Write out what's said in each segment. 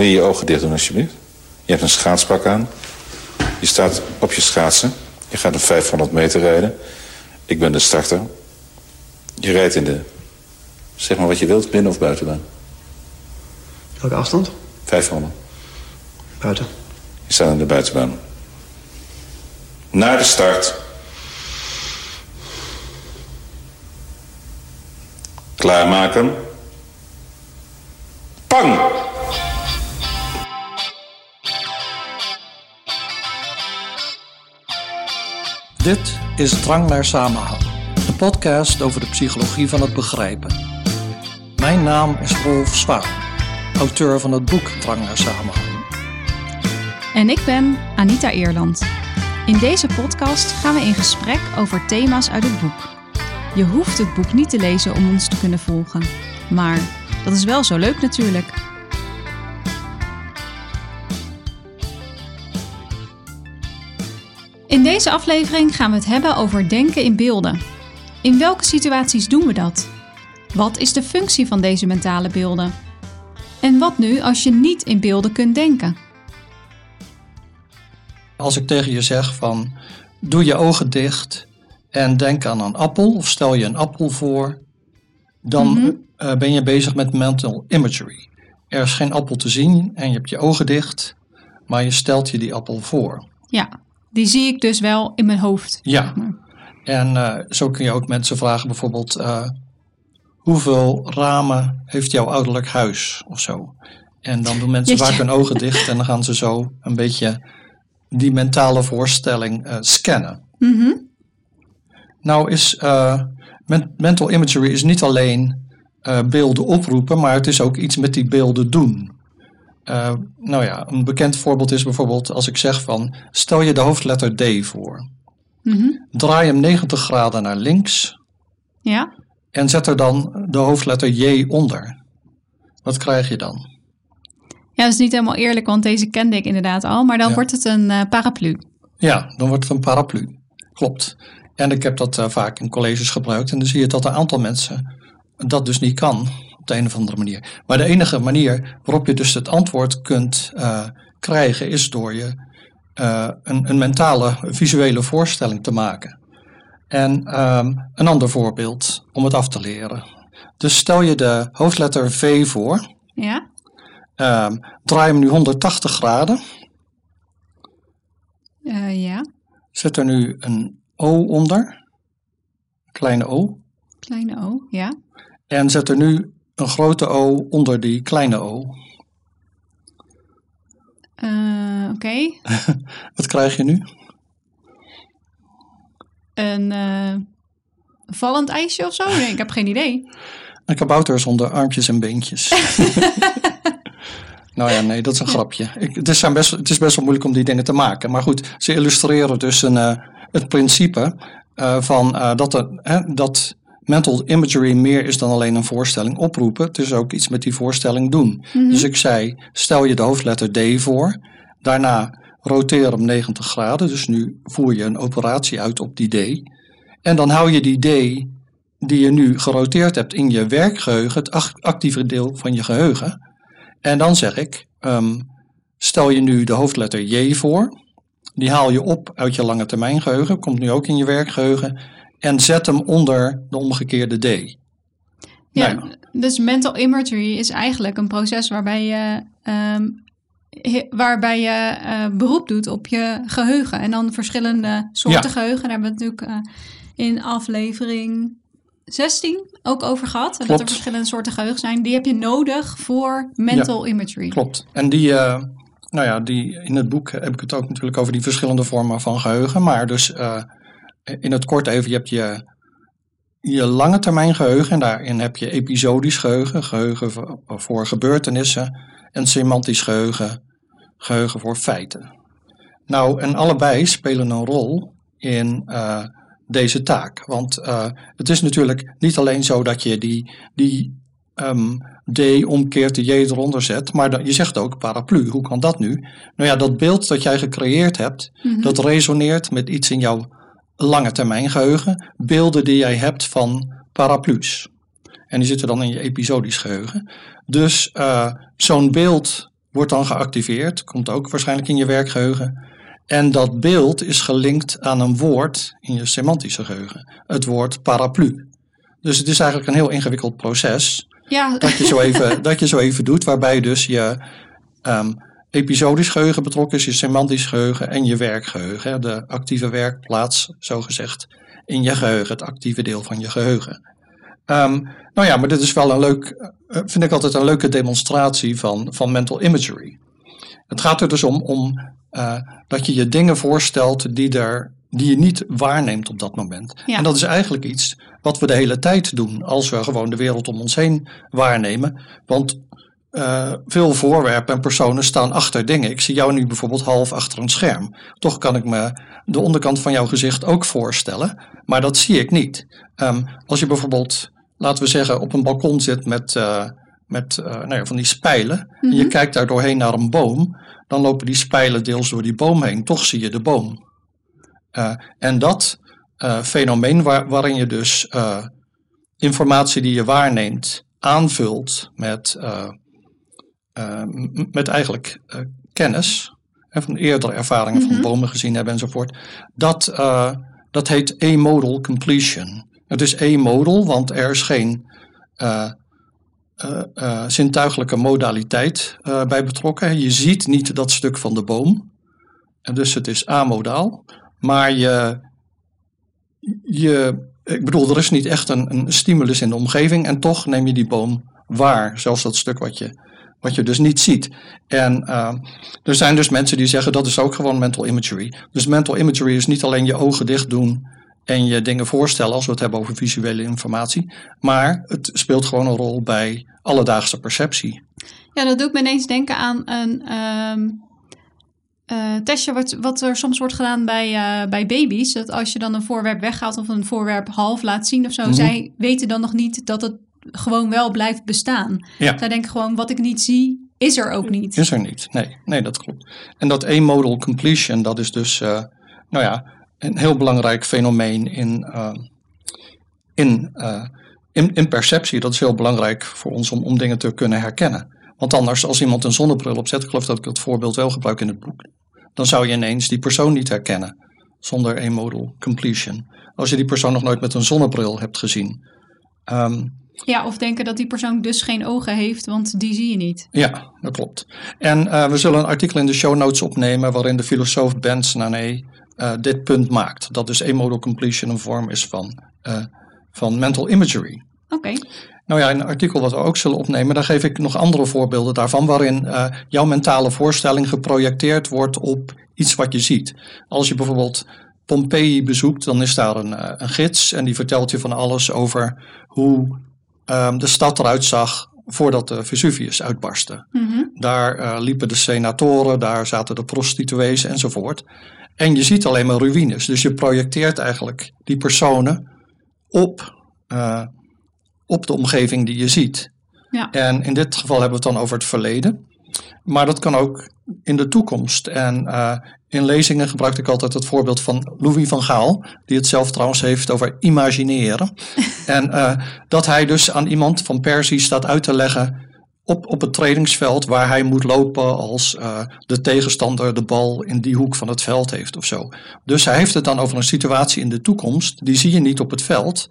Wil je je ogen dicht doen alsjeblieft? Je hebt een schaatspak aan. Je staat op je schaatsen. Je gaat een 500 meter rijden. Ik ben de starter. Je rijdt in de... Zeg maar wat je wilt, binnen of buitenbaan. Welke afstand? 500. Buiten. Je staat in de buitenbaan. Naar de start. Klaarmaken. Pang! Dit is Drang naar Samenhang, de podcast over de psychologie van het begrijpen. Mijn naam is Rolf Zwaan, auteur van het boek Drang naar Samenhang. En ik ben Anita Eerland. In deze podcast gaan we in gesprek over thema's uit het boek. Je hoeft het boek niet te lezen om ons te kunnen volgen, maar dat is wel zo leuk natuurlijk. In deze aflevering gaan we het hebben over denken in beelden. In welke situaties doen we dat? Wat is de functie van deze mentale beelden? En wat nu als je niet in beelden kunt denken? Als ik tegen je zeg van doe je ogen dicht en denk aan een appel of stel je een appel voor, dan Mhm. eh, ben je bezig met mental imagery. Er is geen appel te zien en je hebt je ogen dicht, maar je stelt je die appel voor. Ja, die zie ik dus wel in mijn hoofd. Ja, en eh, zo kun je ook mensen vragen bijvoorbeeld eh, hoeveel ramen heeft jouw ouderlijk huis of zo. En dan doen mensen vaak hun ogen dicht en dan gaan ze zo een beetje die mentale voorstelling eh, scannen. Mhm. Nou is men- mental imagery is niet alleen beelden oproepen, maar het is ook iets met die beelden doen. Eh, nou ja, een bekend voorbeeld is bijvoorbeeld als ik zeg van stel je de hoofdletter D voor. Mhm. Draai hem 90 graden naar links Ja, en zet er dan de hoofdletter J onder. Wat krijg je dan? ja, dat is niet helemaal eerlijk, want deze kende ik inderdaad al. Maar dan Ja. wordt het een eh, paraplu. Ja, dan wordt het een paraplu. Klopt. En ik heb dat eh, vaak in colleges gebruikt en dan zie je dat een aantal mensen dat dus niet kan de een of andere manier. Maar de enige manier waarop je dus het antwoord kunt eh, krijgen is door je eh, een, een mentale visuele voorstelling te maken. En ehm, een ander voorbeeld om het af te leren. Dus stel je de hoofdletter V voor, Ja, ehm, draai hem nu 180 graden, Eh, ja. zet er nu een O onder, kleine O, Kleine O, ja. en zet er nu een grote O onder die kleine O. Eh, Oké, Wat krijg je nu? een eh, vallend ijsje of zo? Nee, ik heb geen idee. Een kabouter zonder armpjes en beentjes. nou ja, nee, dat is een grapje. Ik, het, is zijn best, het is best wel moeilijk om die dingen te maken. Maar goed, ze illustreren dus een, eh, het principe van dat, er, hè, dat mental imagery meer is dan alleen een voorstelling oproepen. Het is ook iets met die voorstelling doen. Dus ik zei, stel je de hoofdletter D voor. Daarna roteer hem 90 graden. Dus nu voer je een operatie uit op die D. En dan hou je die D die je nu geroteerd hebt in je werkgeheugen, het actieve deel van je geheugen. En dan zeg ik, ehm, stel je nu de hoofdletter J voor. Die haal je op uit je lange termijn geheugen, komt nu ook in je werkgeheugen. En zet hem onder de omgekeerde D. Ja, Nou dus mental imagery is eigenlijk een proces waarbij je, ehm, he- waarbij je eh, beroep doet op je geheugen. En dan verschillende soorten Ja. geheugen. Daar hebben we het natuurlijk eh, in aflevering 16 ook over gehad. Dat er verschillende soorten geheugen zijn. Die heb je nodig voor mental imagery. Klopt. En die, eh, nou ja, die, in het boek heb ik het ook natuurlijk over die verschillende vormen van geheugen. Maar dus in het kort even, je hebt je, je lange termijn geheugen. En daarin heb je episodisch geheugen, geheugen voor, voor gebeurtenissen. En semantisch geheugen, geheugen voor feiten. Nou, en allebei spelen een rol in eh, deze taak. Want eh, het is natuurlijk niet alleen zo dat je die, die ehm, D omkeert, de J eronder zet. Maar dan- je zegt ook paraplu. Hoe kan dat nu? Nou ja, dat beeld dat jij gecreëerd hebt, Mhm. dat resoneert met iets in jouw lange termijn geheugen. Beelden die jij hebt van paraplu's. En die zitten dan in je episodisch geheugen. Dus eh, zo'n beeld wordt dan geactiveerd, komt ook waarschijnlijk in je werkgeheugen. En dat beeld is gelinkt aan een woord in je semantische geheugen, het woord paraplu. Dus het is eigenlijk een heel ingewikkeld proces Ja, dat je zo even, dat je zo even doet, waarbij dus je ehm, episodisch geheugen betrokken is, je semantisch geheugen en je werkgeheugen. De actieve werkplaats, zogezegd, in je geheugen, het actieve deel van je geheugen. Ehm, nou ja, maar dit is wel een leuk, eh, vind ik altijd een leuke demonstratie van, van mental imagery. Het gaat er dus om, om eh, dat je je dingen voorstelt die, er, die je niet waarneemt op dat moment. Ja. En dat is eigenlijk iets wat we de hele tijd doen als we gewoon de wereld om ons heen waarnemen. Want eh, veel voorwerpen en personen staan achter dingen. Ik zie jou nu bijvoorbeeld half achter een scherm. Toch kan ik me de onderkant van jouw gezicht ook voorstellen, maar dat zie ik niet. Ehm, als je bijvoorbeeld, laten we zeggen, op een balkon zit met, eh, met eh, nou ja, van die spijlen en je Mhm. kijkt daar doorheen naar een boom, dan lopen die spijlen deels door die boom heen. Toch zie je de boom. En dat fenomeen waar, waarin je dus informatie die je waarneemt aanvult met, met eigenlijk eh, kennis hè, van eerdere ervaringen Mhm. van bomen gezien hebben enzovoort. Dat, eh, dat heet amodal completion. Het is amodal, want er is geen eh, eh, eh, zintuigelijke modaliteit eh, bij betrokken. Je ziet niet dat stuk van de boom. En dus het is amodaal. Maar je, je, ik bedoel, er is niet echt een, een stimulus in de omgeving. En toch neem je die boom waar. Zelfs dat stuk wat je, wat je dus niet ziet. En eh, er zijn dus mensen die zeggen dat is ook gewoon mental imagery. Dus mental imagery is niet alleen je ogen dicht doen en je dingen voorstellen als we het hebben over visuele informatie. Maar het speelt gewoon een rol bij alledaagse perceptie. Ja, dat doet me ineens denken aan een ehm, eh, testje wat, wat er soms wordt gedaan bij, eh, bij baby's. Dat als je dan een voorwerp weghaalt of een voorwerp half laat zien of zo, Mhm. zij weten dan nog niet dat het gewoon wel blijft bestaan. Ja. Zij denken gewoon, wat ik niet zie, is er ook niet. Is er niet. Nee, nee dat klopt. En dat amodal completion, dat is dus eh, nou ja, een heel belangrijk fenomeen in, eh, in, eh, in, in perceptie. Dat is heel belangrijk voor ons om, om dingen te kunnen herkennen. Want anders, als iemand een zonnebril opzet, ik geloof dat ik dat voorbeeld wel gebruik in het boek, dan zou je ineens die persoon niet herkennen zonder amodal completion. Als je die persoon nog nooit met een zonnebril hebt gezien. Ehm, Ja, of denken dat die persoon dus geen ogen heeft, want die zie je niet. Ja, dat klopt. En eh, we zullen een artikel in de show notes opnemen waarin de filosoof Ben Snane eh, dit punt maakt. Dat dus amodal completion een vorm is van, eh, van mental imagery. Oké, Nou ja, in een artikel wat we ook zullen opnemen, daar geef ik nog andere voorbeelden daarvan, waarin jouw mentale voorstelling geprojecteerd wordt op iets wat je ziet. Als je bijvoorbeeld Pompeii bezoekt, dan is daar een, een gids en die vertelt je van alles over hoe ehm, de stad eruit zag voordat de Vesuvius uitbarstte. Mhm. Daar eh, liepen de senatoren, daar zaten de prostituees enzovoort. En je ziet alleen maar ruïnes. Dus je projecteert eigenlijk die personen op, eh, op de omgeving die je ziet. Ja. En in dit geval hebben we het dan over het verleden. Maar dat kan ook in de toekomst. En eh, in lezingen gebruik ik altijd het voorbeeld van Louis van Gaal, die het zelf trouwens heeft over imagineren. en eh, dat hij dus aan iemand van Persie staat uit te leggen op, op het trainingsveld waar hij moet lopen als eh, de tegenstander de bal in die hoek van het veld heeft of zo. Dus hij heeft het dan over een situatie in de toekomst, die zie je niet op het veld.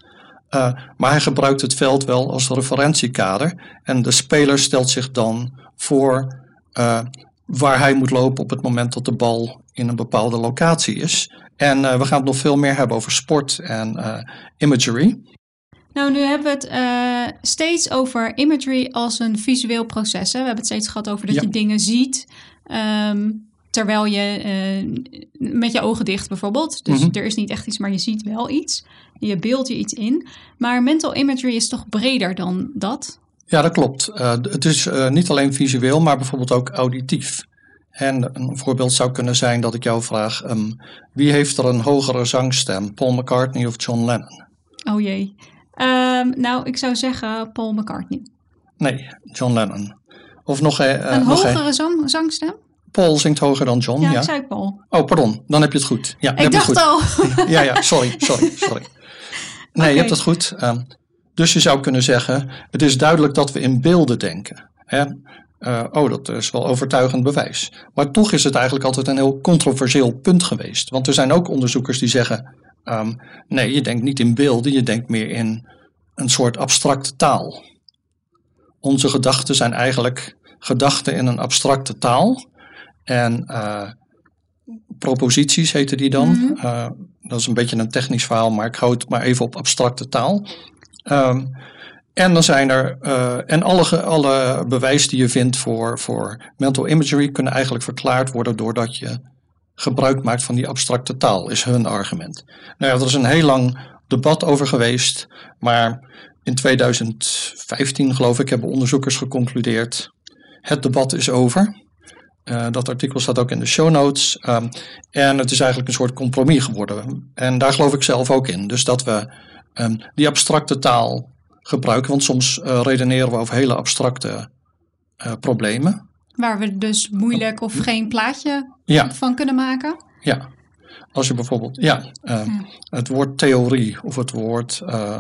eh, maar hij gebruikt het veld wel als referentiekader. En de speler stelt zich dan voor waar hij moet lopen op het moment dat de bal in een bepaalde locatie is. En eh, we gaan het nog veel meer hebben over sport en eh, imagery. Nou, nu hebben we het eh, steeds over imagery als een visueel proces. Hè? We hebben het steeds gehad over dat Ja. je dingen ziet. ehm, terwijl je met je ogen dicht bijvoorbeeld. Dus Mhm. er is niet echt iets, maar je ziet wel iets. Je beeldt je iets in. Maar mental imagery is toch breder dan dat? Ja, dat klopt. Het is niet alleen visueel, maar bijvoorbeeld ook auditief. En een voorbeeld zou kunnen zijn dat ik jou vraag: ehm, wie heeft er een hogere zangstem, Paul McCartney of John Lennon? Oh jee. Ehm, nou, ik zou zeggen Paul McCartney. Nee, John Lennon. Of nog, eh, eh, een nog hogere een. zang, zangstem? Paul zingt hoger dan John. Ja, Ja, ik zei Paul. Oh, pardon. Dan heb je het goed. Ja, Ik heb je het dacht goed. al. Ja, ja, sorry, sorry, sorry. Nee, je hebt het goed. Ehm, dus je zou kunnen zeggen, het is duidelijk dat we in beelden denken. Hè? Eh, oh, dat is wel overtuigend bewijs. Maar toch is het eigenlijk altijd een heel controversieel punt geweest. Want er zijn ook onderzoekers die zeggen: ehm, nee, je denkt niet in beelden, je denkt meer in een soort abstracte taal. Onze gedachten zijn eigenlijk gedachten in een abstracte taal. En uh, proposities heten die dan. Mhm. Uh, dat is een beetje een technisch verhaal, maar ik hou het maar even op abstracte taal. Um, en dan zijn er, uh, en alle, alle bewijs die je vindt voor, voor mental imagery kunnen eigenlijk verklaard worden doordat je gebruik maakt van die abstracte taal, is hun argument. Nou ja, er is een heel lang debat over geweest, maar in 2015 geloof ik hebben onderzoekers geconcludeerd, het debat is over. Uh, dat artikel staat ook in de show notes. Um, en het is eigenlijk een soort compromis geworden. En daar geloof ik zelf ook in. Dus dat we um, die abstracte taal gebruiken. Want soms uh, redeneren we over hele abstracte uh, problemen. Waar we dus moeilijk of geen plaatje ja. van kunnen maken. Ja. Als je bijvoorbeeld, ja, ja. het woord theorie of het woord uh,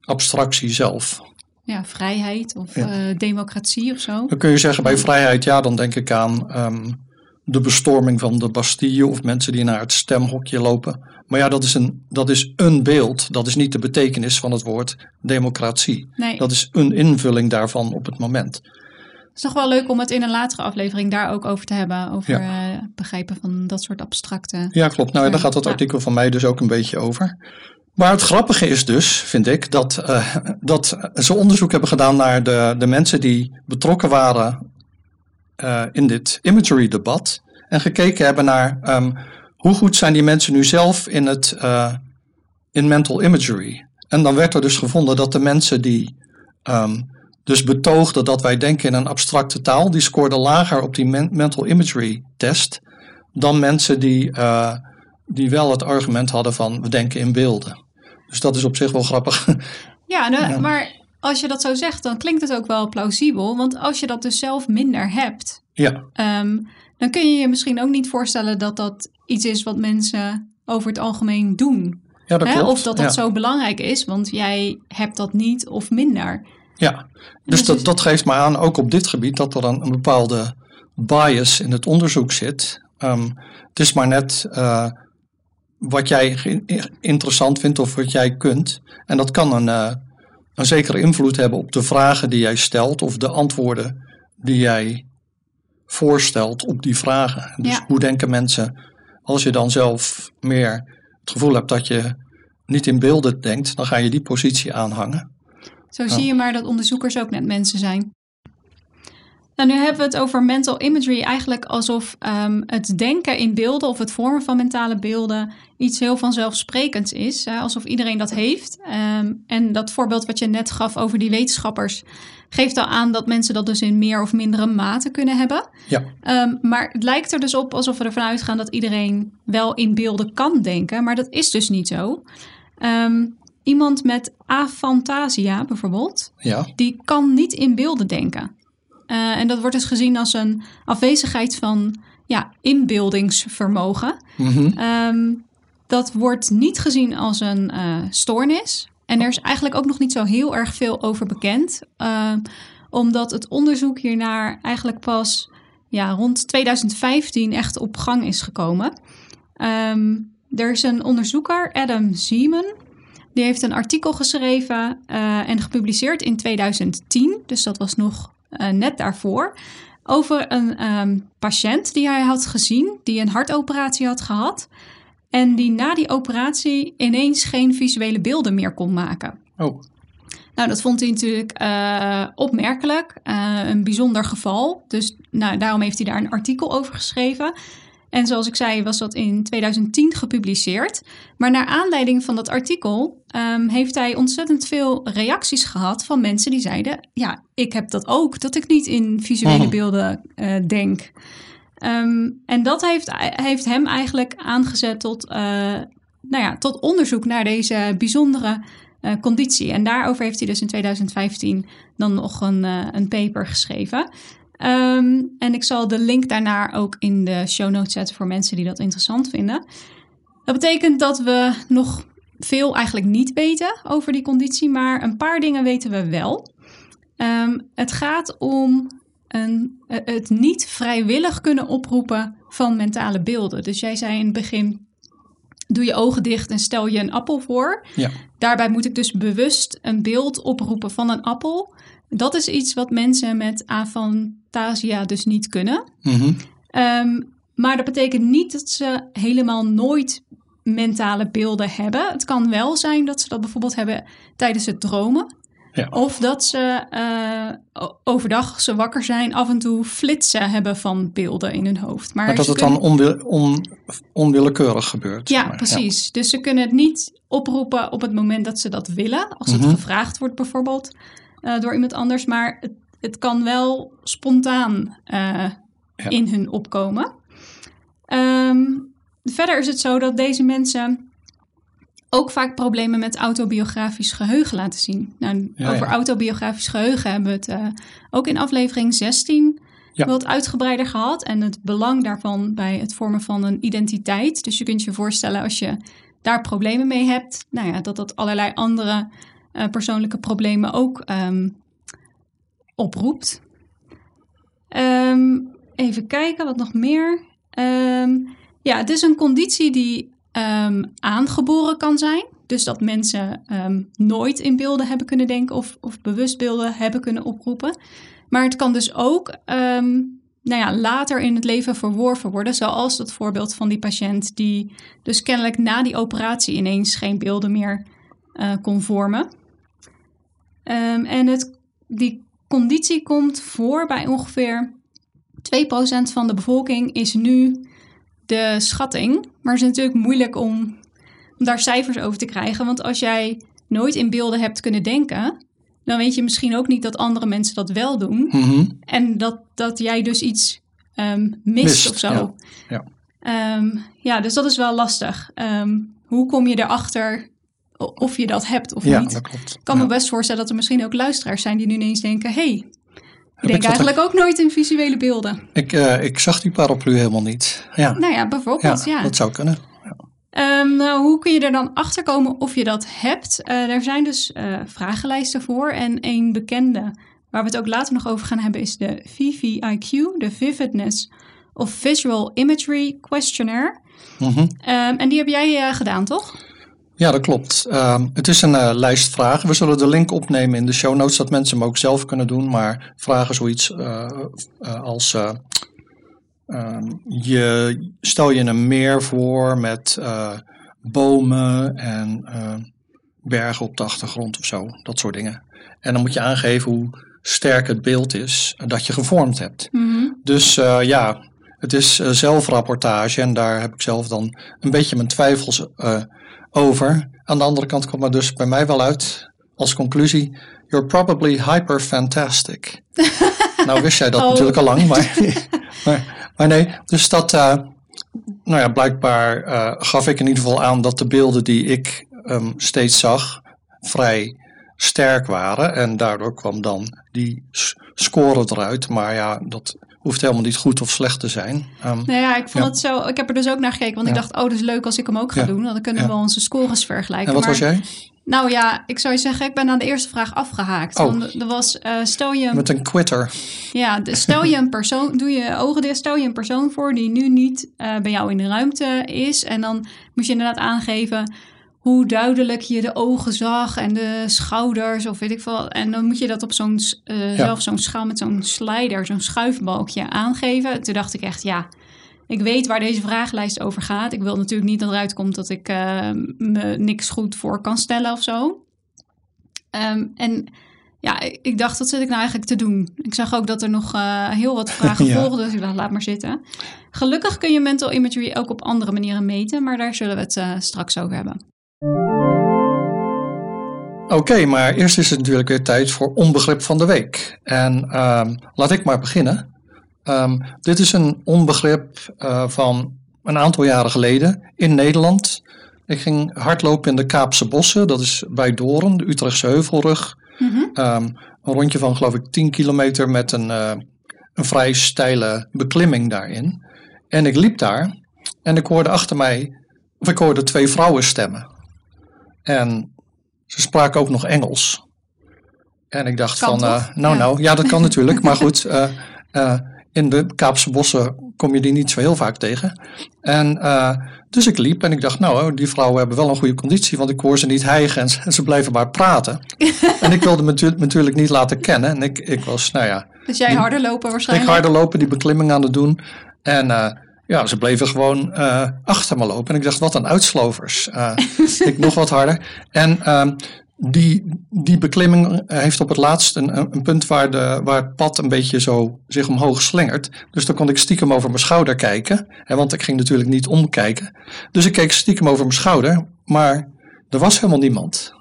abstractie zelf. Ja, vrijheid of ja. democratie of zo. Dan kun je zeggen bij vrijheid, ja, dan denk ik aan um, de bestorming van de Bastille of mensen die naar het stemhokje lopen. Maar ja, dat is, een, dat is een beeld. Dat is niet de betekenis van het woord democratie. Nee. Dat is een invulling daarvan op het moment. Het is toch wel leuk om het in een latere aflevering daar ook over te hebben. Over ja. uh, begrijpen van dat soort abstracte. Ja, klopt. Nou, daar gaat dat artikel ja. van mij dus ook een beetje over. Maar het grappige is dus, vind ik, dat, uh, dat ze onderzoek hebben gedaan naar de, de mensen die betrokken waren uh, in dit imagery-debat. En gekeken hebben naar um, hoe goed zijn die mensen nu zelf in, het, uh, in mental imagery. En dan werd er dus gevonden dat de mensen die um, dus betoogden dat wij denken in een abstracte taal, die scoorden lager op die men mental imagery test dan mensen die, uh, die wel het argument hadden van we denken in beelden. Dus dat is op zich wel grappig. Ja, nou, ja. maar als je dat zo zegt, dan klinkt het ook wel plausibel. Want als je dat dus zelf minder hebt, ja. um, dan kun je je misschien ook niet voorstellen dat dat iets is wat mensen over het algemeen doen. Ja, dat Hè? Of dat dat ja. zo belangrijk is, want jij hebt dat niet of minder. Ja, dus dat, dat geeft maar aan, ook op dit gebied, dat er een, een bepaalde bias in het onderzoek zit. Um, het is maar net uh, wat jij interessant vindt of wat jij kunt. En dat kan een, uh, een zekere invloed hebben op de vragen die jij stelt of de antwoorden die jij voorstelt op die vragen. Dus ja. hoe denken mensen, als je dan zelf meer het gevoel hebt dat je niet in beelden denkt, dan ga je die positie aanhangen. Zo zie je maar dat onderzoekers ook net mensen zijn. Nou, nu hebben we het over mental imagery eigenlijk alsof um, het denken in beelden of het vormen van mentale beelden iets heel vanzelfsprekends is. Hè? Alsof iedereen dat heeft. Um, en dat voorbeeld wat je net gaf over die wetenschappers geeft al aan dat mensen dat dus in meer of mindere mate kunnen hebben. Ja. Um, maar het lijkt er dus op alsof we ervan uitgaan dat iedereen wel in beelden kan denken. Maar dat is dus niet zo. iemand met afantasia bijvoorbeeld, ja. die kan niet in beelden denken. Uh, en dat wordt dus gezien als een afwezigheid van ja, inbeeldingsvermogen. Mm -hmm. um, dat wordt niet gezien als een uh, stoornis. En er is eigenlijk ook nog niet zo heel erg veel over bekend. Uh, omdat het onderzoek hiernaar eigenlijk pas ja, rond 2015 echt op gang is gekomen. Um, er is een onderzoeker, Adam Zeman. Die heeft een artikel geschreven en gepubliceerd in 2010. Dus dat was nog uh, net daarvoor. Over een um, patiënt die hij had gezien, die een hartoperatie had gehad. En die na die operatie ineens geen visuele beelden meer kon maken. Oh. Nou, dat vond hij natuurlijk uh, opmerkelijk. Uh, een bijzonder geval. Dus nou, daarom heeft hij daar een artikel over geschreven. En zoals ik zei, was dat in 2010 gepubliceerd. Maar naar aanleiding van dat artikel um, heeft hij ontzettend veel reacties gehad van mensen die zeiden: Ja, ik heb dat ook, dat ik niet in visuele oh. beelden uh, denk. Um, en dat heeft, heeft hem eigenlijk aangezet tot, uh, nou ja, tot onderzoek naar deze bijzondere uh, conditie. En daarover heeft hij dus in 2015 dan nog een, uh, een paper geschreven. Um, en ik zal de link daarnaar ook in de show notes zetten voor mensen die dat interessant vinden. Dat betekent dat we nog veel eigenlijk niet weten over die conditie, maar een paar dingen weten we wel. Ehm, het gaat om een, eh, het niet vrijwillig kunnen oproepen van mentale beelden. Dus jij zei in het begin, doe je ogen dicht en stel je een appel voor. Ja. Daarbij moet ik dus bewust een beeld oproepen van een appel. Dat is iets wat mensen met afantasia dus niet kunnen. Mhm. Ehm, maar dat betekent niet dat ze helemaal nooit mentale beelden hebben. Het kan wel zijn dat ze dat bijvoorbeeld hebben tijdens het dromen. Ja. Of dat ze eh, overdag, ze wakker zijn, af en toe flitsen hebben van beelden in hun hoofd. Maar, Maar dat het kunnen- dan onwil- on- onwillekeurig gebeurt. Ja, Maar, precies. Dus ze kunnen het niet oproepen op het moment dat ze dat willen. Als het Mhm. gevraagd wordt bijvoorbeeld eh, door iemand anders. Maar het, het kan wel spontaan eh, Ja. in hun opkomen. Ehm, verder is het zo dat deze mensen ook vaak problemen met autobiografisch geheugen laten zien. Nou, Ja, over ja. autobiografisch geheugen hebben we het eh, ook in aflevering 16 Ja. wat uitgebreider gehad. En het belang daarvan bij het vormen van een identiteit. Dus je kunt je voorstellen als je daar problemen mee hebt, nou ja, dat dat allerlei andere eh, persoonlijke problemen ook ehm, oproept. Ehm, even kijken, wat nog meer. Ehm, ja, het is een conditie die aangeboren kan zijn. Dus dat mensen nooit in beelden hebben kunnen denken of, of bewust beelden hebben kunnen oproepen. Maar het kan dus ook nou ja, later in het leven verworven worden. Zoals dat voorbeeld van die patiënt die dus kennelijk na die operatie ineens geen beelden meer eh, kon vormen. Ehm, en het, die conditie komt voor bij ongeveer 2% van de bevolking is nu de schatting. Maar het is natuurlijk moeilijk om, om daar cijfers over te krijgen. Want als jij nooit in beelden hebt kunnen denken, dan weet je misschien ook niet dat andere mensen dat wel doen. Mhm. En dat, dat jij dus iets ehm, mist, Mist, of zo. ja. Ja. Ehm, ja, dus dat is wel lastig. Hoe kom je erachter of je dat hebt of Ja, niet? dat klopt. Ik kan Ja. me best voorstellen dat er misschien ook luisteraars zijn die nu ineens denken... hey, ik denk eigenlijk ook nooit in visuele beelden. Ik, eh, ik zag die paraplu helemaal niet. Ja, Nou ja, bijvoorbeeld, ja. dat zou kunnen. Ehm, nou, hoe kun je er dan achter komen of je dat hebt? Eh, er zijn dus eh, vragenlijsten voor. En een bekende, waar we het ook later nog over gaan hebben, is de VVIQ, de Vividness of Visual Imagery Questionnaire. Ehm, en die heb jij gedaan, toch? Ja, dat klopt. Ehm, het is een eh, lijst vragen. We zullen de link opnemen in de show notes, dat mensen hem ook zelf kunnen doen. Maar vragen zoiets eh, als: eh, ehm, je, stel je een meer voor met bomen en bergen op de achtergrond of zo, dat soort dingen. En dan moet je aangeven hoe sterk het beeld is dat je gevormd hebt. Dus eh, ja, het is zelfrapportage en daar heb ik zelf dan een beetje mijn twijfels eh, over. Aan de andere kant kwam er dus bij mij wel uit als conclusie: You're probably hyper fantastic. nou wist jij dat Oh. natuurlijk al lang, maar, maar, maar nee. Dus dat, eh, nou ja, blijkbaar eh, gaf ik in ieder geval aan dat de beelden die ik ehm, steeds zag vrij sterk waren. En daardoor kwam dan die score eruit. Maar ja, dat hoeft helemaal niet goed of slecht te zijn. Ehm, Nou ja, ik vond Ja. het zo. Ik heb er dus ook naar gekeken, want ik dacht, oh, dat is leuk als ik hem ook ga Ja. doen. Dan kunnen we onze scores vergelijken. en wat Maar- was jij? Nou ja, ik zou je zeggen, ik ben aan de eerste vraag afgehaakt. Oh. Want er was, eh, stel je, Met een quitter. ja, de- stel je een persoon, doe je ogen dicht, stel je een persoon voor die nu niet eh, bij jou in de ruimte is. En dan moet je inderdaad aangeven hoe duidelijk je de ogen zag en de schouders of weet ik veel. En dan moet je dat op zo'n, eh, zelf zo'n schaal met zo'n slider, zo'n schuifbalkje aangeven. Toen dacht ik echt, ja, ik weet waar deze vragenlijst over gaat. Ik wil natuurlijk niet dat eruit komt dat ik eh, me niks goed voor kan stellen of zo. Ehm, en ja, ik dacht, wat zit ik nou eigenlijk te doen? Ik zag ook dat er nog eh, heel wat vragen Ja. volgden, dus ik dacht, laat maar zitten. Gelukkig kun je mental imagery ook op andere manieren meten, maar daar zullen we het eh, straks over hebben. Oké, maar eerst is het natuurlijk weer tijd voor onbegrip van de week. En ehm, laat ik maar beginnen. Ehm, dit is een onbegrip eh, van een aantal jaren geleden in Nederland. Ik ging hardlopen in de Kaapse Bossen, dat is bij Doorn, de Utrechtse Heuvelrug. Mhm. Ehm, een rondje van geloof ik 10 kilometer met een, eh, een vrij steile beklimming daarin. En ik liep daar en ik hoorde achter mij, of ik hoorde twee vrouwen stemmen. En ze spraken ook nog Engels. En ik dacht Kan van, eh, nou Ja. nou, ja dat kan natuurlijk. Maar goed, eh, eh, in de Kaapse bossen kom je die niet zo heel vaak tegen. En dus ik liep en ik dacht, nou die vrouwen hebben wel een goede conditie. Want ik hoor ze niet hijgen en ze, en ze blijven maar praten. en ik wilde me natuurlijk- natuurlijk niet laten kennen. En ik, ik was, nou ja, Dus jij harder lopen ik waarschijnlijk? harder lopen, die beklimming aan het doen. En ja, ze bleven gewoon eh, achter me lopen. En ik dacht, wat een uitslovers. Eh, ik nog wat harder. En ehm, die, die beklimming heeft op het laatst een, een punt waar, de, waar het pad een beetje zo zich omhoog slingert. Dus dan kon ik stiekem over mijn schouder kijken. Hè, want ik ging natuurlijk niet omkijken. Dus ik keek stiekem over mijn schouder. Maar er was helemaal niemand.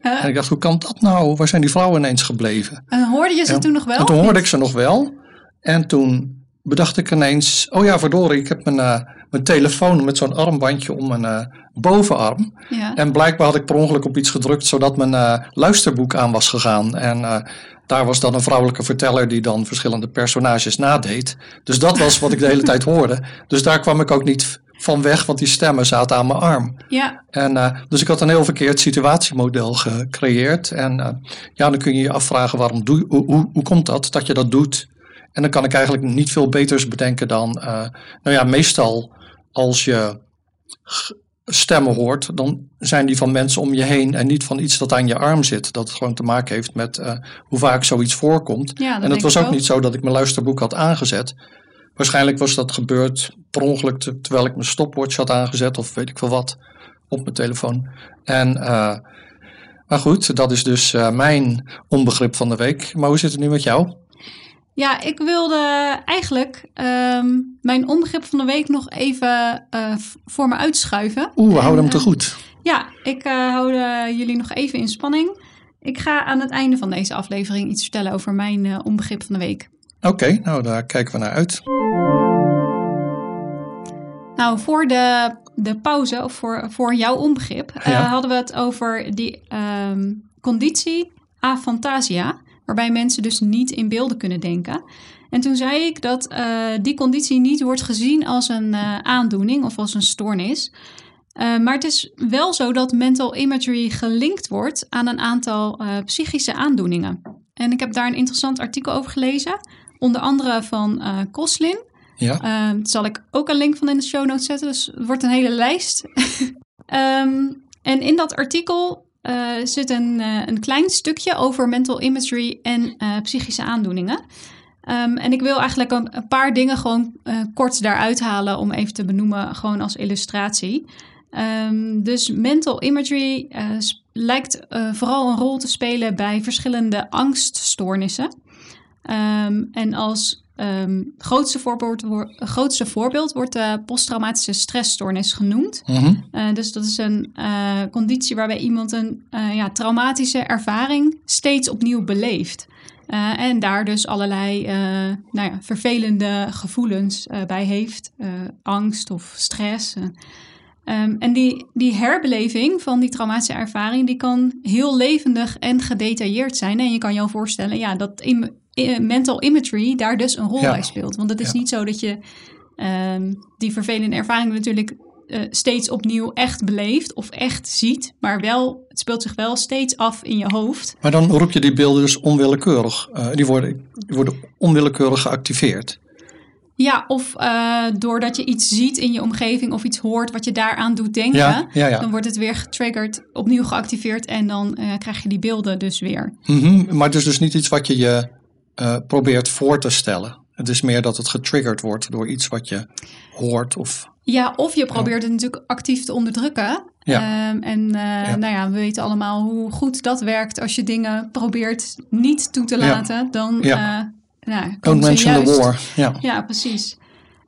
En ik dacht, hoe kan dat nou? Waar zijn die vrouwen ineens gebleven? En hoorde je ze toen nog wel? En toen hoorde ik ze nog wel. En toen bedacht ik ineens, oh ja, verdorie, ik heb mijn, eh, mijn telefoon met zo'n armbandje om mijn eh, bovenarm. Ja. En blijkbaar had ik per ongeluk op iets gedrukt, zodat mijn eh, luisterboek aan was gegaan. En daar was dan een vrouwelijke verteller die dan verschillende personages nadeed. Dus dat was wat ik de hele tijd hoorde. Dus daar kwam ik ook niet van weg, want die stemmen zaten aan mijn arm. ja. En, dus ik had een heel verkeerd situatiemodel gecreëerd. En ja, dan kun je je afvragen waarom doe, hoe, hoe, hoe komt dat dat je dat doet? En dan kan ik eigenlijk niet veel beters bedenken dan, eh, nou ja, meestal als je stemmen hoort, dan zijn die van mensen om je heen en niet van iets dat aan je arm zit. Dat het gewoon te maken heeft met eh, hoe vaak zoiets voorkomt. Ja, en het was ook niet zo dat ik mijn luisterboek had aangezet. Waarschijnlijk was dat gebeurd per ongeluk te- terwijl ik mijn stopwatch had aangezet of weet ik veel wat op mijn telefoon. En, eh, maar goed, dat is dus mijn onbegrip van de week. Maar hoe zit het nu met jou? Ja, ik wilde eigenlijk ehm, mijn onbegrip van de week nog even eh, voor me uitschuiven. Oeh, we En, houden hem te eh, goed. Ja, ik eh hou de- jullie nog even in spanning. Ik ga aan het einde van deze aflevering iets vertellen over mijn eh, onbegrip van de week. Oké, nou daar kijken we naar uit. Nou, voor de, de pauze, of voor, voor jouw onbegrip, eh, Ja. hadden we het over die ehm, conditie aphantasia, waarbij mensen dus niet in beelden kunnen denken. En toen zei ik dat eh, die conditie niet wordt gezien als een eh, aandoening of als een stoornis. Eh, maar het is wel zo dat mental imagery gelinkt wordt aan een aantal psychische aandoeningen. En ik heb daar een interessant artikel over gelezen, onder andere van Koslin. Ja, zal ik ook een link van in de show notes zetten. Dus het wordt een hele lijst. Ehm, en in dat artikel eh, zit een, eh, een klein stukje over mental imagery en eh, psychische aandoeningen. Ehm, en ik wil eigenlijk een, paar dingen gewoon kort daaruit halen om even te benoemen, gewoon als illustratie. Ehm, dus mental imagery lijkt vooral een rol te spelen bij verschillende angststoornissen. Ehm, en als ehm, grootste, voorbeeld, grootste voorbeeld wordt de posttraumatische stressstoornis genoemd. mhm. Eh, dus dat is een eh, conditie waarbij iemand een eh, ja, traumatische ervaring steeds opnieuw beleeft. En daar dus allerlei nou ja, vervelende gevoelens bij heeft. Angst of stress. eh. Ehm, en die, die herbeleving van die traumatische ervaring, die kan heel levendig en gedetailleerd zijn. En je kan je al voorstellen ja, dat im- i- mental imagery daar dus een rol Ja. bij speelt. Want het is Ja. niet zo dat je ehm, die vervelende ervaring natuurlijk eh, steeds opnieuw echt beleeft of echt ziet. Maar wel, het speelt zich wel steeds af in je hoofd. Maar dan roep je die beelden dus onwillekeurig. eh, die, worden, die worden onwillekeurig geactiveerd. Ja, of eh, doordat je iets ziet in je omgeving of iets hoort wat je daaraan doet denken. Ja, ja, ja. Dan wordt het weer getriggerd, opnieuw geactiveerd en dan krijg je die beelden dus weer. Mhm, Maar het is dus niet iets wat je je eh, probeert voor te stellen. Het is meer dat het getriggerd wordt door iets wat je hoort of Ja, of je probeert het natuurlijk actief te onderdrukken. Ja. Ehm, en eh, Ja. nou ja, we weten allemaal hoe goed dat werkt als je dingen probeert niet toe te Ja. laten. Dan Ja. eh, nou, Don't mention the juist- war. Ja. Ja, precies.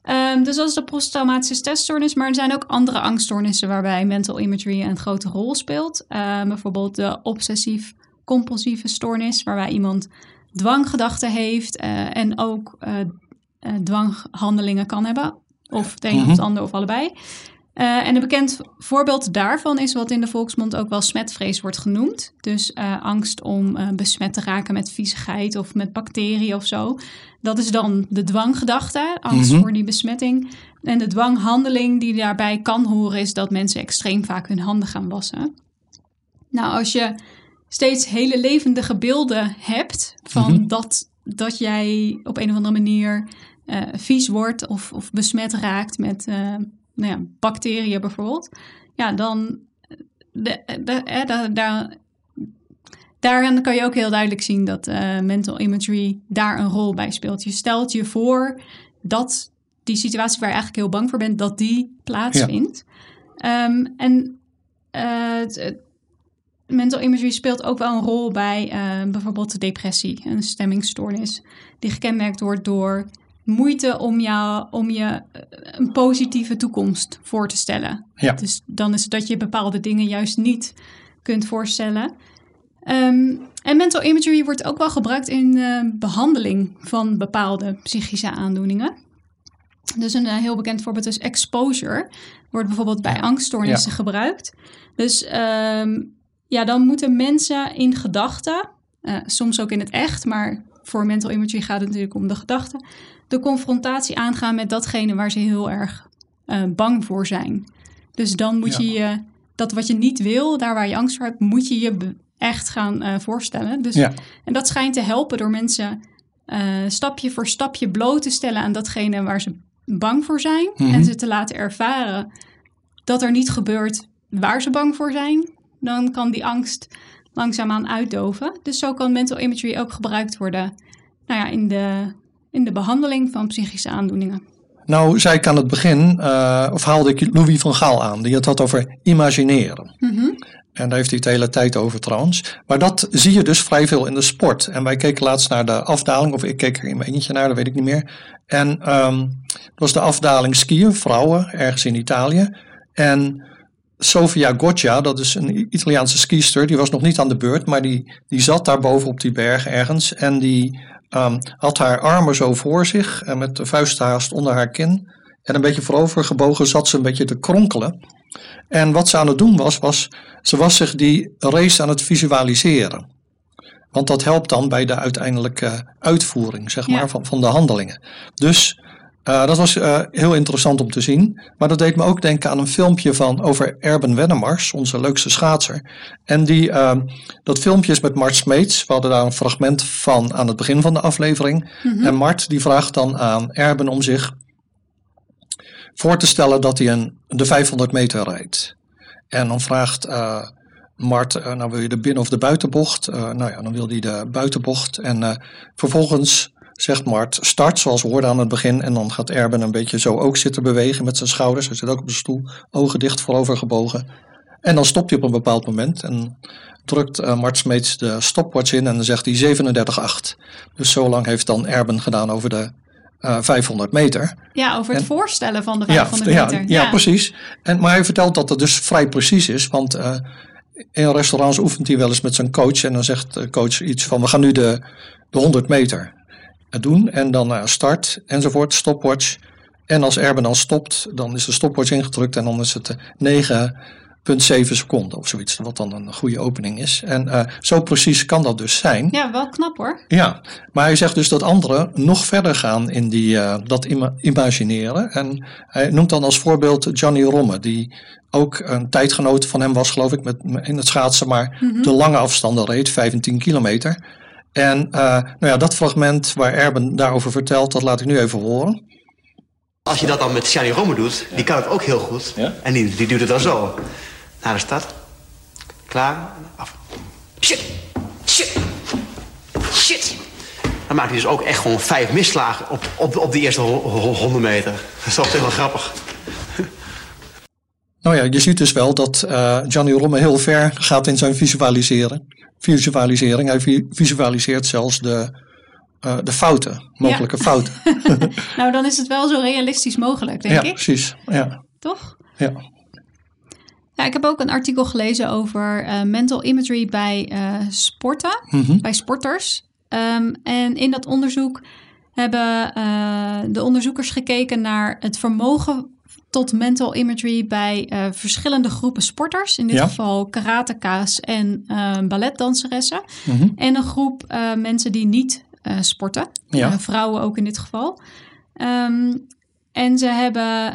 Ehm, dus dat is de posttraumatische stressstoornis. Maar er zijn ook andere angststoornissen waarbij mental imagery een grote rol speelt. Ehm, bijvoorbeeld de obsessief-compulsieve stoornis, waarbij iemand dwanggedachten heeft eh, en ook eh, eh, dwanghandelingen kan hebben. Of het een of Mhm. het ander of allebei. En een bekend voorbeeld daarvan is wat in de volksmond ook wel smetvrees wordt genoemd. Dus angst om besmet te raken met viezigheid of met bacteriën of zo. Dat is dan de dwanggedachte, angst Mhm. voor die besmetting. En de dwanghandeling die daarbij kan horen is dat mensen extreem vaak hun handen gaan wassen. Nou, als je steeds hele levendige beelden hebt van Mhm. dat, dat jij op een of andere manier eh, vies wordt of, of besmet raakt met eh, nou ja, bacteriën bijvoorbeeld, ja, dan de, de, eh, da- daar daaraan kan je ook heel duidelijk zien dat mental imagery daar een rol bij speelt. Je stelt je voor dat die situatie waar je eigenlijk heel bang voor bent, dat die plaatsvindt. Ehm, en het- mental imagery speelt ook wel een rol bij eh, bijvoorbeeld de depressie, een stemmingstoornis, die gekenmerkt wordt door moeite om, jou, om je eh, een positieve toekomst voor te stellen. Ja. Dus dan is het dat je bepaalde dingen juist niet kunt voorstellen. Ehm, en mental imagery wordt ook wel gebruikt in eh, behandeling van bepaalde psychische aandoeningen. Dus een heel bekend voorbeeld is exposure. Wordt bijvoorbeeld bij angststoornissen gebruikt. Dus ehm, ja, dan moeten mensen in gedachten, eh, soms ook in het echt, maar voor mental imagery gaat het natuurlijk om de gedachten, de confrontatie aangaan met datgene waar ze heel erg eh, bang voor zijn. Dus dan moet Ja. je je, dat wat je niet wil, daar waar je angst voor hebt, moet je je echt gaan eh, voorstellen. Dus, Ja. En dat schijnt te helpen door mensen stapje voor stapje bloot te stellen aan datgene waar ze bang voor zijn. Mhm. En ze te laten ervaren dat er niet gebeurt waar ze bang voor zijn. Dan kan die angst langzaamaan uitdoven. Dus zo kan mental imagery ook gebruikt worden nou ja, in, de, in de behandeling van psychische aandoeningen. Nou, zei ik aan het begin, eh, of haalde ik Louis van Gaal aan, die het had over imagineren. Mhm. En daar heeft hij het de hele tijd over trouwens. Maar dat zie je dus vrij veel in de sport. En wij keken laatst naar de afdaling, of ik keek er in mijn eentje naar, dat weet ik niet meer. En ehm dat was de afdaling skiën, vrouwen, ergens in Italië. En Sofia Goccia, dat is een Italiaanse skister, die was nog niet aan de beurt, maar die, die zat daar boven op die berg ergens. En die ehm, had haar armen zo voor zich, en met de vuist haast onder haar kin. En een beetje voorover gebogen zat ze een beetje te kronkelen. En wat ze aan het doen was, was ze was zich die race aan het visualiseren. Want dat helpt dan bij de uiteindelijke uitvoering, zeg Ja. maar, van, van de handelingen. Dus eh, dat was eh, heel interessant om te zien. Maar dat deed me ook denken aan een filmpje van over Erben Wennemars, onze leukste schaatser. En die, eh, dat filmpje is met Mart Smeets. We hadden daar een fragment van aan het begin van de aflevering. En Mart die vraagt dan aan Erben om zich voor te stellen dat hij een, de 500 meter rijdt. En dan vraagt eh, Mart, nou wil je de binnen- of de buitenbocht? Nou ja, dan wil hij de buitenbocht. En vervolgens zegt Mart, start zoals we hoorden aan het begin. En dan gaat Erben een beetje zo ook zitten bewegen met zijn schouders. Hij zit ook op de stoel, ogen dicht, voorover gebogen. En dan stopt hij op een bepaald moment en drukt eh, Mart Smeets de stopwatch in en dan zegt hij 37,8. Dus zo lang heeft dan Erben gedaan over de eh, 500 meter. Ja, over het En- voorstellen van de Ja, 500 ja, meter. ja, precies. En, maar hij vertelt dat het dus vrij precies is. Want eh, in restaurants oefent hij wel eens met zijn coach. En dan zegt de coach iets van: We gaan nu de, de 100 meter eh, doen. En dan eh, start enzovoort, stopwatch. En als Erben dan stopt, dan is de stopwatch ingedrukt. En dan is het eh, 9,7 seconden of zoiets. Wat dan een goede opening is. En eh, zo precies kan dat dus zijn. Ja, wel knap hoor. Ja, maar hij zegt dus dat anderen nog verder gaan in die, eh, dat ima- imagineren. En hij noemt dan als voorbeeld Johnny Romme, die ook een tijdgenoot van hem was, geloof ik, met, in het schaatsen, maar de lange afstanden reed, 15 kilometer. En eh, nou ja, dat fragment waar Erben daarover vertelt, dat laat ik nu even horen. Als je dat dan met Shani Rome doet, die kan het ook heel goed. Ja? En die, die doet het dan zo. Naar de stad. Klaar. Af. Shit. Shit. Shit. Dan maakt hij dus ook echt gewoon vijf misslagen op, op, op de eerste ho- ho- 100 meter. Dat is toch wel grappig. Nou ja, je ziet dus wel dat eh Johnny Romme heel ver gaat in zijn visualiseren. Visualisering. Hij vi- visualiseert zelfs de, eh, de fouten, mogelijke fouten. Nou, dan is het wel zo realistisch mogelijk, denk ja, ik. precies. Ja, Toch? ja. Ja, ik heb ook een artikel gelezen over eh, mental imagery bij eh, sporten, Mhm. bij sporters. Ehm, en in dat onderzoek hebben de onderzoekers gekeken naar het vermogen tot mental imagery bij eh, verschillende groepen sporters. In dit Ja. geval karateka's en eh, balletdanseressen. Mhm. En een groep eh, mensen die niet sporten. Ja. Vrouwen ook in dit geval. Ehm, En ze hebben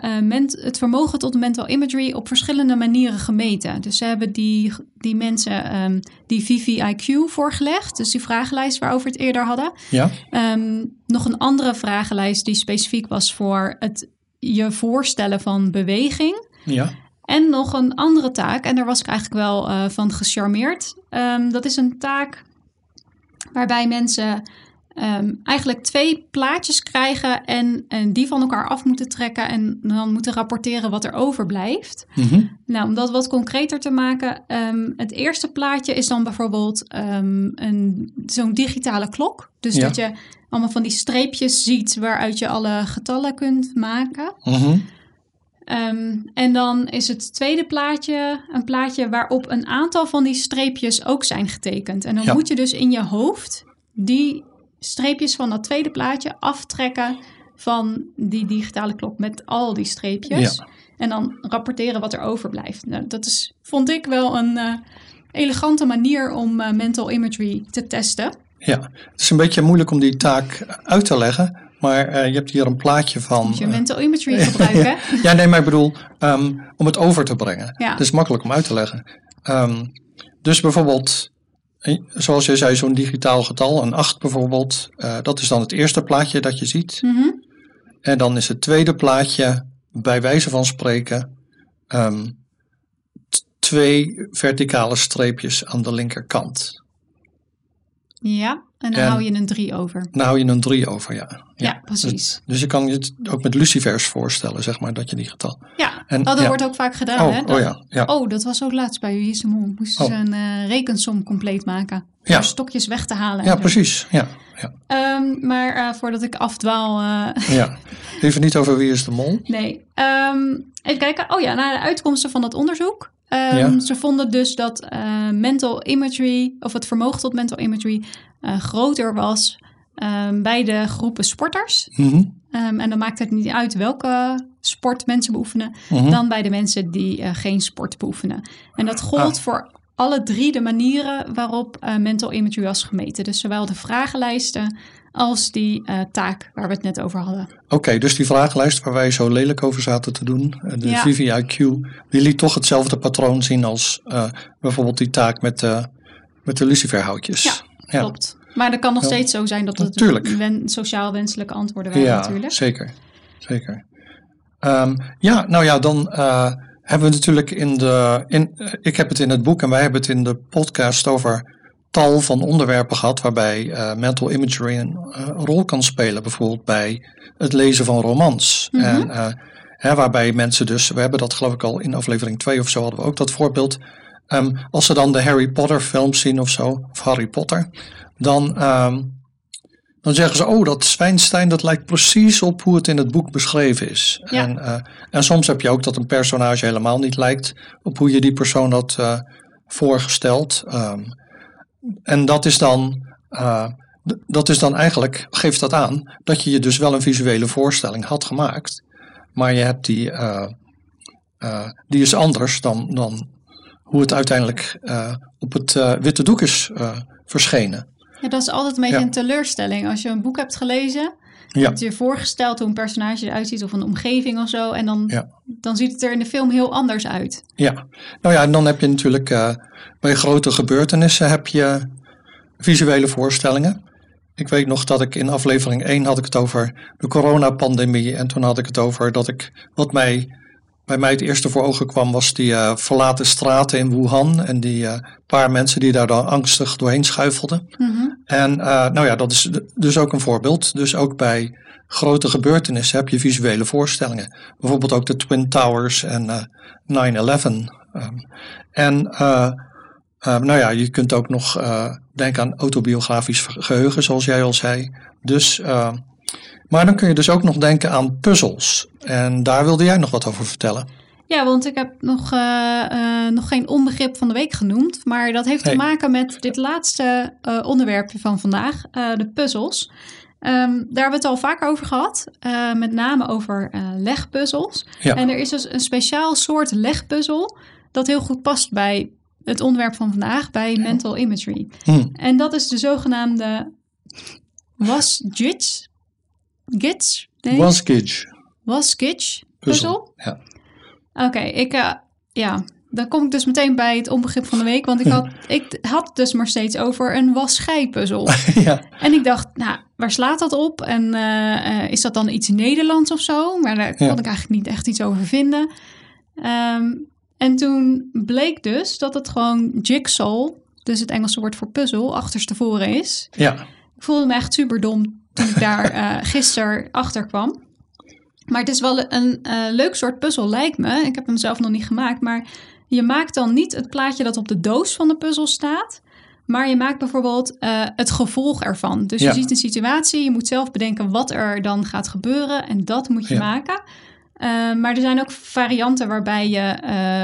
het vermogen tot mental imagery op verschillende manieren gemeten. Dus ze hebben die, die mensen ehm, die VVIQ voorgelegd. Dus die vragenlijst waarover we het eerder hadden. Ja, Ehm, nog een andere vragenlijst die specifiek was voor het je voorstellen van beweging. ja, En nog een andere taak, en daar was ik eigenlijk wel eh, van gecharmeerd. Ehm, dat is een taak waarbij mensen ehm, eigenlijk twee plaatjes krijgen en, en die van elkaar af moeten trekken en dan moeten rapporteren wat er overblijft. mhm, Nou, om dat wat concreter te maken, ehm, het eerste plaatje is dan bijvoorbeeld een, zo'n digitale klok. Dus Ja. dat je allemaal van die streepjes ziet waaruit je alle getallen kunt maken. mhm, Ehm, en dan is het tweede plaatje een plaatje waarop een aantal van die streepjes ook zijn getekend. En dan Ja. moet je dus in je hoofd die streepjes van dat tweede plaatje aftrekken van die digitale klok met al die streepjes. Ja. En dan rapporteren wat er overblijft. Nou, dat is, vond ik wel een eh, elegante manier om eh, mental imagery te testen. Ja. Het is een beetje moeilijk om die taak uit te leggen, maar eh, je hebt hier een plaatje van... Moet je eh, mental imagery gebruiken. Ja, nee, maar ik bedoel, ehm, om het over te brengen. Ja. Het is makkelijk om uit te leggen. Ehm, dus bijvoorbeeld, eh, zoals je zei, zo'n digitaal getal, een 8 bijvoorbeeld, dat is dan het eerste plaatje dat je ziet. Mhm. En dan is het tweede plaatje, bij wijze van spreken, ehm, twee verticale streepjes aan de linkerkant. Ja, en dan En- hou je een 3 over. Dan hou je een 3 over, ja. Ja, precies. Dus je kan je het ook met lucifers voorstellen, zeg maar, dat je die getal. Ja, En- oh, dat ja. wordt ook vaak gedaan. hè? Oh, Dat- oh ja, ja. Oh, dat was ook laatst bij Wie is de Mol. Moesten Oh. ze een eh, rekensom compleet maken. Ja. Om stokjes weg te halen. en Ja, precies. Ja, ja, Ehm, maar eh, voordat ik afdwaal... eh, ja. Even niet over wie is de mol. nee. Ehm, even kijken. Oh ja, naar de uitkomsten van dat onderzoek. Ehm, Ja. Ze vonden dus dat eh, mental imagery... of het vermogen tot mental imagery... eh, groter was ehm, bij de groepen sporters... Mhm, Ehm, en dan maakt het niet uit welke sport mensen beoefenen, mhm. dan bij de mensen die eh, geen sport beoefenen. En dat gold Ah. voor alle drie de manieren waarop mental imagery was gemeten. Dus zowel de vragenlijsten als die eh, taak waar we het net over hadden. Oké, dus die vragenlijst waar wij zo lelijk over zaten te doen, eh, de Ja. VVIQ, die liet toch hetzelfde patroon zien als eh, bijvoorbeeld die taak met, de met de luciferhoutjes. Ja, ja. Klopt. Maar dat kan nog Ja. steeds zo zijn dat het wen- sociaal wenselijke antwoorden waren Ja, natuurlijk. zeker. zeker. Ehm, ja, nou ja, dan hebben we natuurlijk in de. In, ik heb het in het boek en wij hebben het in de podcast over tal van onderwerpen gehad waarbij eh, mental imagery een eh, rol kan spelen. Bijvoorbeeld bij het lezen van romans. Mhm. En eh, hè, waarbij mensen dus, we hebben dat geloof ik al in aflevering 2 of zo hadden we ook dat voorbeeld. Ehm, als ze dan de Harry Potter films zien of zo, of Harry Potter, dan, ehm, dan zeggen ze, oh dat Zwijnstein dat lijkt precies op hoe het in het boek beschreven is. Ja. En, en soms heb je ook dat een personage helemaal niet lijkt op hoe je die persoon had voorgesteld. Ehm, en dat is dan, eh, dat is dan eigenlijk, geeft dat aan, dat je je dus wel een visuele voorstelling had gemaakt. Maar je hebt die, eh, eh, die is anders dan, dan hoe het uiteindelijk op het witte doek is verschenen. Ja, dat is altijd een beetje Ja. een teleurstelling. Als je een boek hebt gelezen, Ja. heb je je voorgesteld hoe een personage eruit ziet of een omgeving of zo. En dan, Ja. dan ziet het er in de film heel anders uit. Ja, nou ja, en dan heb je natuurlijk eh, bij grote gebeurtenissen heb je visuele voorstellingen. Ik weet nog dat ik in aflevering 1 had ik het over de coronapandemie. En toen had ik het over dat ik, wat mij, bij mij het eerste voor ogen kwam, was die eh, verlaten straten in Wuhan. En die eh, paar mensen die daar dan angstig doorheen schuifelden. Mhm. En eh, nou ja, dat is dus ook een voorbeeld. Dus ook bij grote gebeurtenissen heb je visuele voorstellingen. Bijvoorbeeld ook de Twin Towers en eh 9-11. Ehm, en eh, eh, nou ja, je kunt ook nog denken aan autobiografisch ge- geheugen, zoals jij al zei. Dus, eh, maar dan kun je dus ook nog denken aan puzzels. En daar wilde jij nog wat over vertellen. Ja, want ik heb nog, eh, eh, nog geen onbegrip van de week genoemd. Maar dat heeft te maken met dit laatste eh, onderwerpje van vandaag, de puzzels. Ehm, daar hebben we het al vaker over gehad. eh, met name over legpuzzels. Ja. En er is dus een speciaal soort legpuzzel dat heel goed past bij het onderwerp van vandaag, bij mental imagery. Hm. En dat is de zogenaamde was-gits. Gits? Nee? Wasgidge. was Skitch puzzel. Ja. Oké, ik, eh, ja, dan kom ik dus meteen bij het onbegrip van de week. Want ik had, ik had het dus maar steeds over een was-schij-puzzel. ja. En ik dacht, nou, waar slaat dat op? En eh, eh, is dat dan iets Nederlands of zo? Maar daar kon Ja. ik eigenlijk niet echt iets over vinden. Ehm, en toen bleek dus dat het gewoon jigsaw, dus het Engelse woord voor puzzel, achterstevoren is. ja. Ik voelde me echt super dom toen ik daar eh gisteren achter kwam. Maar het is wel een eh, leuk soort puzzel, lijkt me. Ik heb hem zelf nog niet gemaakt. Maar je maakt dan niet het plaatje dat op de doos van de puzzel staat. Maar je maakt bijvoorbeeld eh, het gevolg ervan. Dus Ja. je ziet een situatie, je moet zelf bedenken wat er dan gaat gebeuren. En dat moet je Ja. maken. Maar er zijn ook varianten waarbij, je,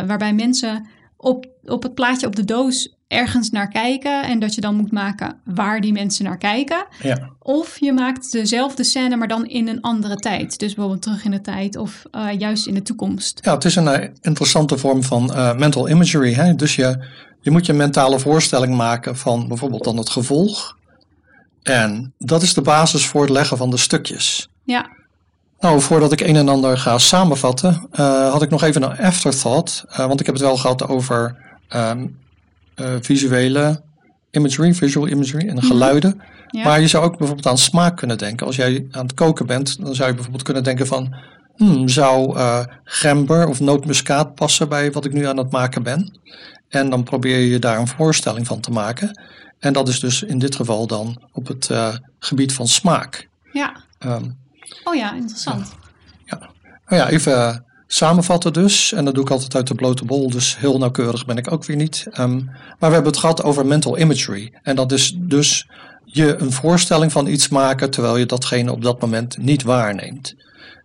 waarbij mensen op, op het plaatje op de doos ergens naar kijken. En dat je dan moet maken waar die mensen naar kijken. ja. Of je maakt dezelfde scène, maar dan in een andere tijd. Dus bijvoorbeeld terug in de tijd of eh, juist in de toekomst. Ja, het is een eh, interessante vorm van eh, mental imagery. Hè? Dus je, je moet je mentale voorstelling maken van bijvoorbeeld dan het gevolg. En dat is de basis voor het leggen van de stukjes. Ja, Nou, voordat ik een en ander ga samenvatten, had ik nog even een afterthought. want ik heb het wel gehad over ehm, eh, visuele imagery, visual imagery en geluiden. ja. Maar je zou ook bijvoorbeeld aan smaak kunnen denken. Als jij aan het koken bent, dan zou je bijvoorbeeld kunnen denken van... Hmm, zou eh, gember of nootmuskaat passen bij wat ik nu aan het maken ben? En dan probeer je daar een voorstelling van te maken. En dat is dus in dit geval dan op het eh, gebied van smaak. ja. Ehm, Oh ja, interessant. nou ja, even samenvatten dus. En dat doe ik altijd uit de blote bol, dus heel nauwkeurig ben ik ook weer niet. Ehm, maar we hebben het gehad over mental imagery. En dat is dus je een voorstelling van iets maken terwijl je datgene op dat moment niet waarneemt.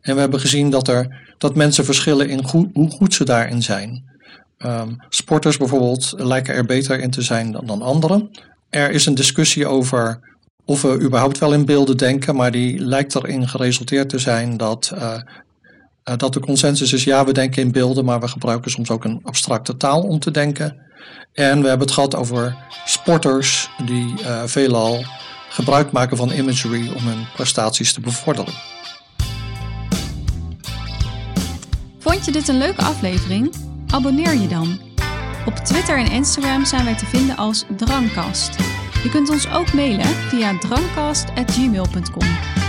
En we hebben gezien dat, er, dat mensen verschillen in hoe goed ze daarin zijn. Ehm, sporters bijvoorbeeld lijken er beter in te zijn dan, dan anderen. Er is een discussie over of we überhaupt wel in beelden denken, maar die lijkt erin geresulteerd te zijn dat, eh, dat de consensus is: ja, we denken in beelden, maar we gebruiken soms ook een abstracte taal om te denken. En we hebben het gehad over sporters die eh, veelal gebruik maken van imagery om hun prestaties te bevorderen. Vond je dit een leuke aflevering? Abonneer je dan. Op Twitter en Instagram zijn wij te vinden als Drangkast. Je kunt ons ook mailen via drangkast.gmail.com.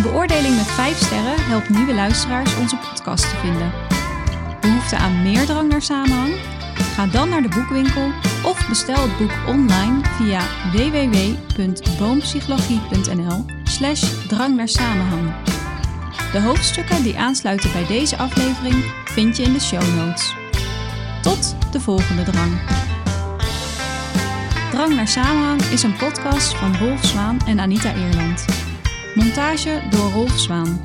Een beoordeling met 5 sterren helpt nieuwe luisteraars onze podcast te vinden. Behoefte aan meer drang naar samenhang? Ga dan naar de boekwinkel of bestel het boek online via www.boompsychologie.nl slash drang naar samenhang. De hoofdstukken die aansluiten bij deze aflevering vind je in de show notes. Tot de volgende drang. Drang naar Samenhang is een podcast van Rolf Zwaan en Anita Eerland. Montage door Rolf Zwaan.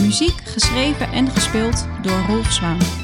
Muziek geschreven en gespeeld door Rolf Zwaan.